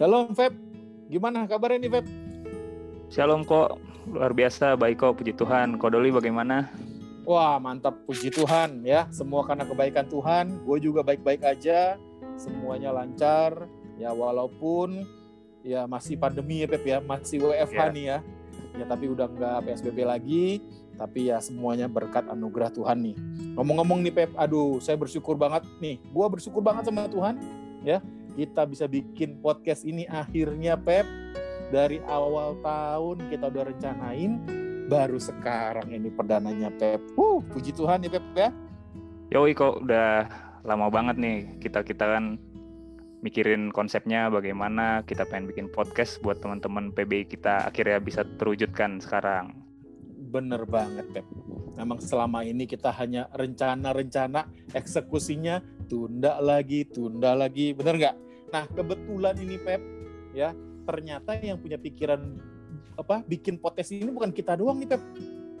Shalom Feb, gimana kabarnya nih Feb? Shalom kok, luar biasa, baik kok, puji Tuhan. Kodoli bagaimana? Wah mantap, puji Tuhan ya. Semua karena kebaikan Tuhan, gue juga baik-baik aja. Semuanya lancar, ya walaupun ya masih pandemi ya Pep ya, masih WFH Ya. nih ya. Ya tapi udah nggak PSBB lagi, tapi ya semuanya berkat anugerah Tuhan nih. Ngomong-ngomong nih Pep, aduh saya bersyukur banget nih. Gua bersyukur banget sama Tuhan ya. Kita bisa bikin podcast ini akhirnya Pep. Dari awal tahun kita udah rencanain, baru sekarang ini perdananya Pep. Uh, puji Tuhan ya Pep ya. Yoi kok, udah lama banget nih kita-kita kan mikirin konsepnya bagaimana kita pengen bikin podcast buat teman-teman PBI kita akhirnya bisa terwujudkan sekarang. Bener banget Pep. Memang selama ini kita hanya rencana-rencana, eksekusinya tunda lagi, tunda lagi, bener nggak? Nah kebetulan ini Pep, ya ternyata yang punya pikiran apa bikin podcast ini bukan kita doang nih Pep,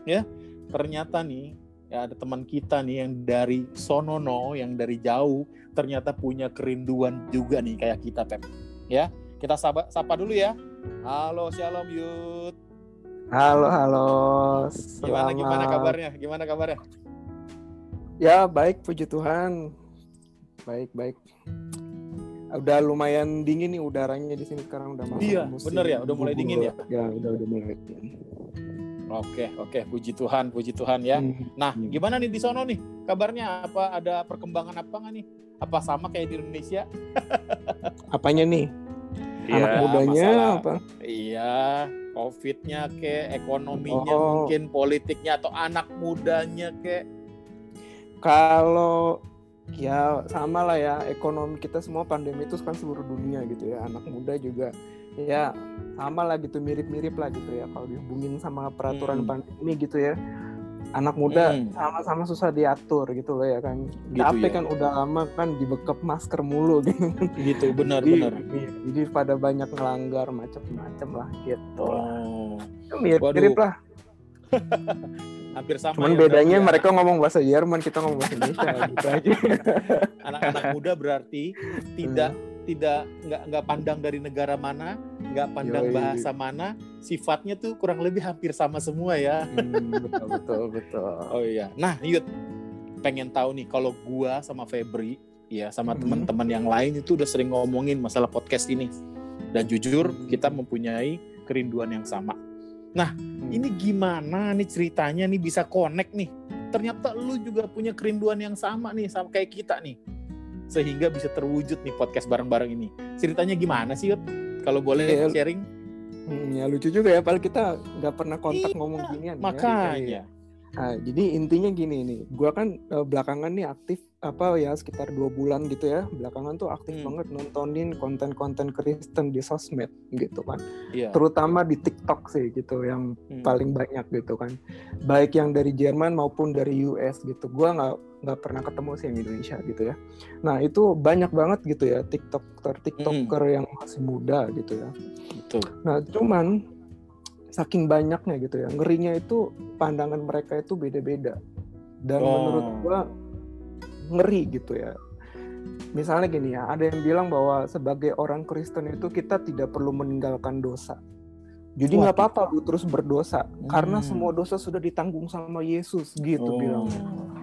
ya ternyata nih ya ada teman kita nih yang dari Sonono, yang dari jauh ternyata punya kerinduan juga nih kayak kita Pep, ya kita sapa, sapa dulu ya. Halo Shalom Yud. Halo, halo. Gimana gimana Selamat. kabarnya? Gimana kabarnya? Ya, baik puji Tuhan. Baik, baik. Udah lumayan dingin nih udaranya di sini sekarang udah masuk Iya, musim bener ya, udah mulai dingin ya? Ya, udah udah mulai dingin. Oke, oke, puji Tuhan, puji Tuhan ya. Hmm. Nah, Hmm. gimana nih di sono nih? Kabarnya apa ada perkembangan apa nggak nih? Apa sama kayak di Indonesia? Apanya nih? Iya, Anak mudanya masalah. apa? Iya, COVID-nya ke, ekonominya Oh. mungkin, politiknya atau anak mudanya ke. Kalau ya sama lah ya ekonomi kita semua pandemi itu kan seluruh dunia gitu ya anak muda juga ya sama lah gitu mirip-mirip lah gitu ya kalau dihubungin sama peraturan Hmm. pandemi gitu ya anak muda Hmm. sama-sama susah diatur gitu loh ya kan Gitu capek ya. kan udah lama kan dibekap masker mulu gitu Gitu, benar, jadi, benar. iya, jadi pada banyak ngelanggar macam-macam lah gitu Oh, mirip-mirip lah hampir sama cuman ya, bedanya ya. mereka ngomong bahasa Jerman kita ngomong bahasa Indonesia gitu aja anak-anak muda berarti tidak tidak nggak nggak pandang dari negara mana nggak pandang Yoi. bahasa mana sifatnya tuh kurang lebih hampir sama semua ya Hmm, betul betul betul oh iya nah Yud pengen tahu nih kalau gua sama Febri ya sama Hmm. teman-teman yang lain itu udah sering ngomongin masalah podcast ini dan jujur Hmm. kita mempunyai kerinduan yang sama nah Hmm. ini gimana nih ceritanya nih bisa connect nih ternyata lu juga punya kerinduan yang sama nih sama kayak kita nih sehingga bisa terwujud nih podcast bareng-bareng ini ceritanya gimana sih Yud? kalau boleh Iya. sharing Hmm, ya lucu juga ya, padahal kita nggak pernah kontak Iya, ngomong ginian. ya. Nah, jadi intinya gini nih, gua kan eh, belakangan nih aktif apa ya sekitar dua bulan gitu ya, belakangan tuh aktif Hmm. banget nontonin konten-konten Kristen di sosmed gitu kan, iya terutama di TikTok sih gitu yang Hmm. paling banyak gitu kan, baik yang dari Jerman maupun dari US gitu. Gua nggak nggak pernah ketemu sih yang Indonesia gitu ya. Nah itu banyak banget gitu ya TikToker TikToker yang masih muda gitu ya. betul Nah, cuman saking banyaknya gitu ya, ngerinya itu pandangan mereka itu beda-beda. Dan Oh. menurut gua ngeri gitu ya. Misalnya gini ya, ada yang bilang bahwa sebagai orang Kristen itu kita tidak perlu meninggalkan dosa. Jadi nggak apa-apa lu terus berdosa karena Hmm. semua dosa sudah ditanggung sama Yesus gitu Oh, bilang.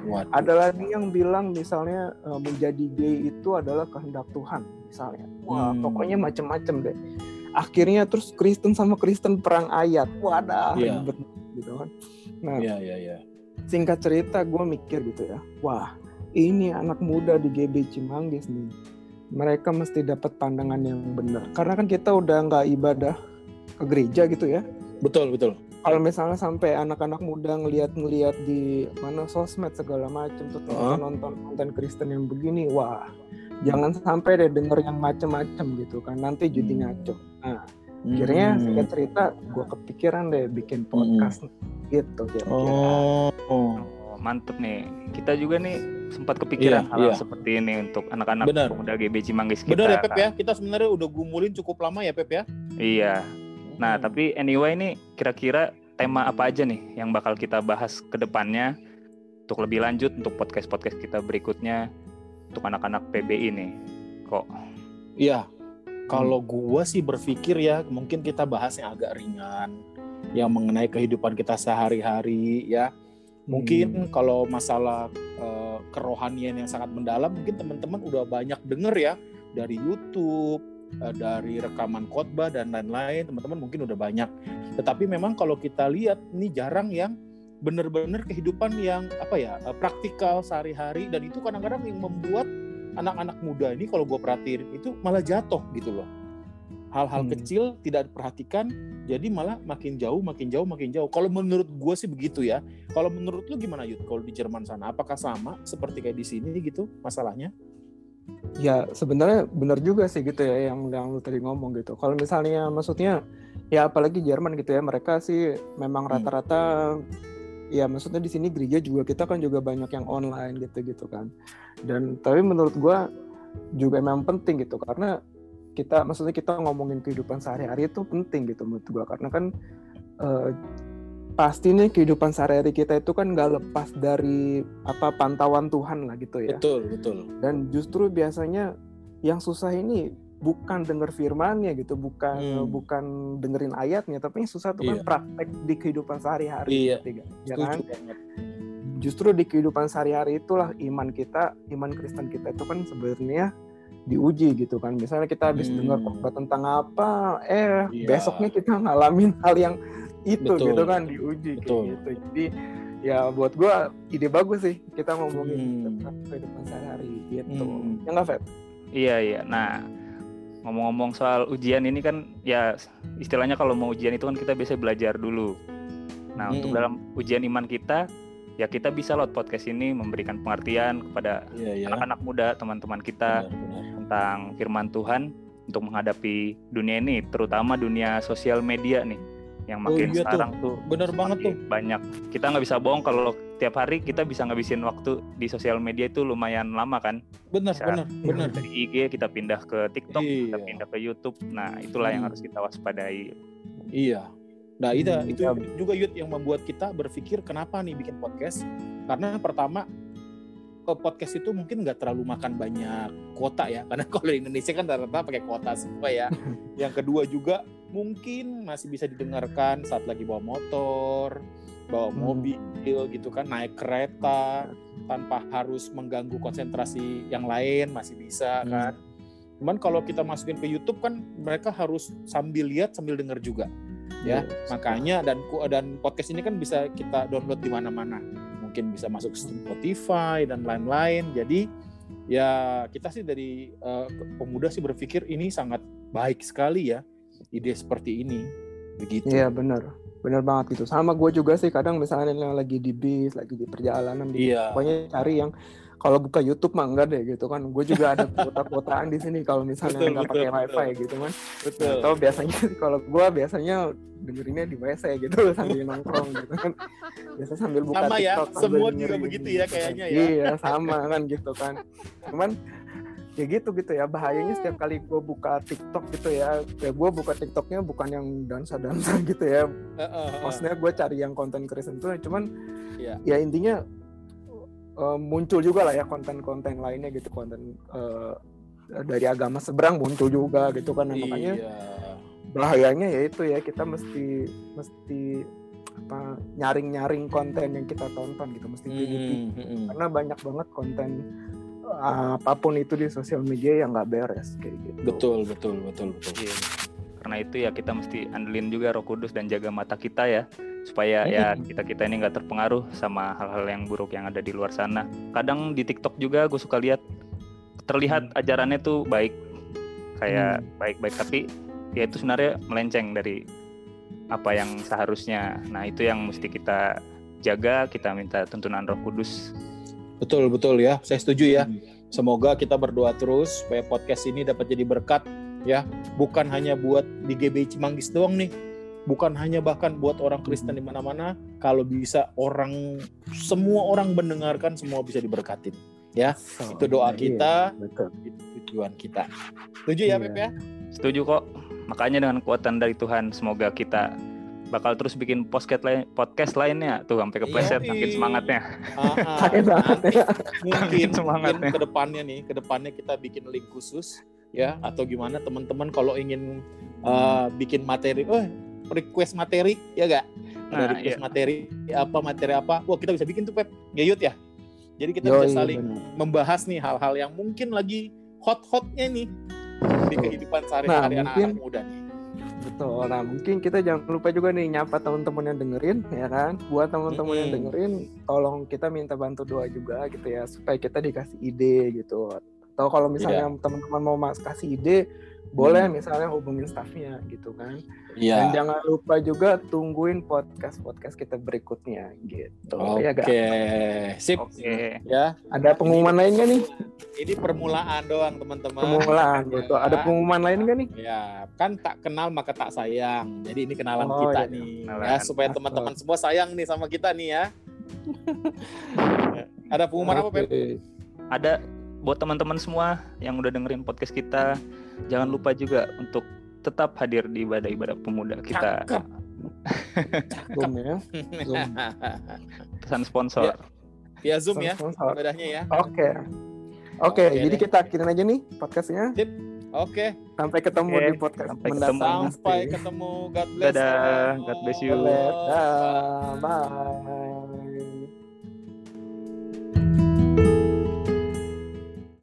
waduh. Ada lagi yang bilang misalnya eh, menjadi gay itu adalah kehendak Tuhan misalnya. Wah, Hmm. pokoknya macam-macam deh. Akhirnya terus Kristen sama Kristen perang ayat. Wadah, Iya. ribet gitu kan. Nah, Iya, iya, iya. singkat cerita gue mikir gitu ya. Wah, ini anak muda di GB Cimanggis nih. Mereka mesti dapat pandangan yang benar. Karena kan kita udah nggak ibadah ke gereja gitu ya Betul, betul. kalau misalnya sampai anak-anak muda ngeliat-ngeliat di mana sosmed segala macam tuh Heeh. nonton konten Kristen yang begini, wah jangan sampai deh denger yang macem-macem gitu kan nanti jadi Hmm. ngaco. Nah, akhirnya Hmm. singkat cerita gue kepikiran deh bikin podcast gitu kira-kira. Oh, oh. Oh, mantep nih. Kita juga nih sempat kepikiran Iya, hal iya. seperti ini untuk anak-anak pemuda GB Cimanggis kita. Benar ya Pep kan. ya, kita sebenarnya udah gumulin cukup lama ya Pep ya. Iya. Nah, Hmm. tapi anyway nih kira-kira tema apa aja nih yang bakal kita bahas ke depannya untuk lebih lanjut untuk podcast-podcast kita berikutnya untuk anak-anak PBI nih. Kok Iya. Kalau gua sih berpikir ya, mungkin kita bahas yang agak ringan, yang mengenai kehidupan kita sehari-hari ya. Mungkin kalau masalah eh, kerohanian yang sangat mendalam, mungkin teman-teman udah banyak denger ya dari YouTube, eh, dari rekaman khotbah dan lain-lain. Teman-teman mungkin udah banyak. Tetapi memang kalau kita lihat ini jarang yang benar-benar kehidupan yang apa ya eh, praktikal sehari-hari dan itu kadang-kadang yang membuat anak-anak muda ini kalau gue perhatiin itu malah jatuh gitu loh hal-hal Hmm. kecil tidak diperhatikan jadi malah makin jauh makin jauh makin jauh kalau menurut gue sih begitu ya kalau menurut lu gimana Yud kalau di Jerman sana apakah sama seperti kayak di sini gitu masalahnya Ya sebenarnya benar juga sih gitu ya yang yang lu tadi ngomong gitu. Kalau misalnya maksudnya ya apalagi Jerman gitu ya mereka sih memang Hmm. Ya maksudnya di sini gereja juga kita kan juga banyak yang online gitu gitu kan. Dan tapi menurut gua juga memang penting gitu karena kita maksudnya kita ngomongin kehidupan sehari-hari itu penting gitu menurut gua. Karena kan eh, pasti nih kehidupan sehari-hari kita itu kan nggak lepas dari apa pantauan Tuhan lah gitu ya. Betul betul. Dan justru biasanya yang susah ini bukan denger firmannya gitu bukan Hmm. bukan dengerin ayatnya tapi yang susah tuh kan Iya. praktek di kehidupan sehari-hari Iya, gitu, ya setuju kan justru di kehidupan sehari-hari itulah iman kita iman Kristen kita itu kan sebenarnya diuji gitu kan misalnya kita habis Hmm. dengar khotbah tentang apa eh Iya. besoknya kita ngalamin hal yang itu Betul. gitu kan diuji kayak Betul. gitu jadi ya buat gua ide bagus sih kita ngomongin Hmm. tentang kehidupan sehari-hari gitu Hmm. ya nggak Feb? Iya iya. Nah ngomong-ngomong soal ujian ini kan ya istilahnya kalau mau ujian itu kan kita biasa belajar dulu. Nah untuk Mm-mm. dalam ujian iman kita ya kita bisa lewat podcast ini memberikan pengertian kepada iya ya anak-anak muda teman-teman kita benar, benar. tentang firman Tuhan untuk menghadapi dunia ini terutama dunia sosial media nih yang Oh, makin iya tuh. sekarang tuh bener banget tuh banyak kita nggak bisa bohong kalau tiap hari kita bisa ngabisin waktu di sosial media itu lumayan lama kan benar Bisa. benar benar dari IG kita pindah ke TikTok kita Iya. pindah ke YouTube nah itulah yang Hmm. harus kita waspadai Iya. Nah, itu Hmm, itu ya. juga Yud yang membuat kita berpikir kenapa nih bikin podcast? Karena pertama podcast itu mungkin nggak terlalu makan banyak kuota ya, karena kalau di Indonesia kan rata-rata pakai kuota semua ya. yang kedua juga mungkin masih bisa didengarkan saat lagi bawa motor, bawa Hmm. mobil gitu kan, naik kereta tanpa harus mengganggu konsentrasi yang lain masih bisa Hmm. kan. Cuman kalau kita masukin ke YouTube kan mereka harus sambil lihat sambil dengar juga ya. Iya, Makanya dan dan podcast ini kan bisa kita download di mana-mana. Mungkin bisa masuk Spotify dan lain-lain. Jadi ya kita sih dari eh, pemuda sih berpikir ini sangat baik sekali ya ide seperti ini. Begitu. Iya benar, benar banget gitu. Sama gue juga sih kadang misalnya lagi di bis, lagi di perjalanan, di Iya. pokoknya cari yang kalau buka YouTube mah enggak deh gitu kan. Gue juga ada kuota-kuotaan di sini kalau misalnya nggak pakai betul. wifi gitu kan. Betul. Atau biasanya kalau gue biasanya dengerinnya di WC gitu sambil nongkrong gitu kan. Biasa sambil buka Sama ya, TikTok, sambil semua juga begitu ya gitu kayaknya ya. Iya sama kan gitu kan. Cuman ya gitu gitu ya bahayanya setiap kali gue buka TikTok gitu ya, ya gue buka TikToknya bukan yang dansa-dansa gitu ya, maksudnya gue cari yang konten Kristen tuh cuman Iya. ya intinya eh, muncul juga lah ya konten-konten lainnya gitu konten eh, dari agama seberang muncul juga gitu kan Nah, makanya Iya. bahayanya ya itu ya kita mesti mesti apa nyaring-nyaring konten yang kita tonton gitu mesti pilih-pilih. Hmm, hmm, hmm. karena banyak banget konten apa pun itu di sosial media yang nggak beres kayak gitu. Betul, betul, betul, betul. Iya. karena itu ya kita mesti andelin juga Roh Kudus dan jaga mata kita ya supaya ya Mm-mm. kita kita ini nggak terpengaruh sama hal-hal yang buruk yang ada di luar sana. Kadang di TikTok juga gue suka lihat terlihat ajarannya tuh baik. Kayak baik-baik tapi ya itu sebenarnya melenceng dari apa yang seharusnya. Nah itu yang mesti kita jaga kita minta tuntunan Roh Kudus Betul, betul ya. Saya setuju ya. Semoga kita berdoa terus supaya podcast ini dapat jadi berkat ya. Bukan hanya buat di GB Cimanggis doang nih. Bukan hanya bahkan buat orang Kristen di mana-mana. Kalau bisa orang semua orang mendengarkan semua bisa diberkatin. Ya, So, itu doa iya, kita, betul itu tujuan kita. Setuju ya, Iya. Pep ya? setuju kok makanya dengan kekuatan dari Tuhan semoga kita bakal terus bikin podcast lain podcast lainnya tuh sampai kepleset Yoi. makin semangatnya Ah, ah. Sakit banget Nanti ya. mungkin, Semangatnya. ke depannya nih, ke depannya kita bikin link khusus ya atau gimana teman-teman kalau ingin uh, bikin materi, oh request materi ya gak? Ada Nah, request iya. materi apa materi apa? Wah kita bisa bikin tuh Pep, Ngeyut ya. Jadi kita Yoi, bisa saling bener. membahas nih hal-hal yang mungkin lagi hot-hotnya nih di kehidupan sehari-hari Nah, anak-anak muda nih. Betul. Nah, mungkin kita jangan lupa juga nih nyapa teman-teman yang dengerin, ya kan? Buat teman-teman yang dengerin, tolong kita minta bantu doa juga gitu ya, supaya kita dikasih ide gitu. Atau kalau misalnya Iya. teman-teman mau mas kasih ide, boleh misalnya hubungin staffnya gitu kan. Dan Iya. jangan lupa juga tungguin podcast-podcast kita berikutnya gitu. Oke, Ya, Gak? sip. Oke. Ya, Ada pengumuman lain nggak nih? ini permulaan doang teman-teman. Permulaan gitu. Ada pengumuman lain nggak nih? Ya, kan tak kenal maka tak sayang. Jadi ini kenalan Oh, kita iya. nih, Kenalan. ya supaya teman-teman semua sayang nih sama kita nih ya. Ada pengumuman apa, Pep? Oke. Ada buat teman-teman semua yang udah dengerin podcast kita, jangan lupa juga untuk tetap hadir di ibadah-ibadah pemuda kita. Cakep. Zoom ya. Zoom. Pesan sponsor. Ya. Via Zoom ya, Sponsor. ibadahnya ya. Oke. Oke, Oke jadi deh. kita akhirin aja nih podcastnya. Oke, Sampai ketemu Oke, di podcast sampai mendatang. ketemu. sampai nanti. ketemu. God bless. Dadah. God bless you. God bless. Dah, Bye.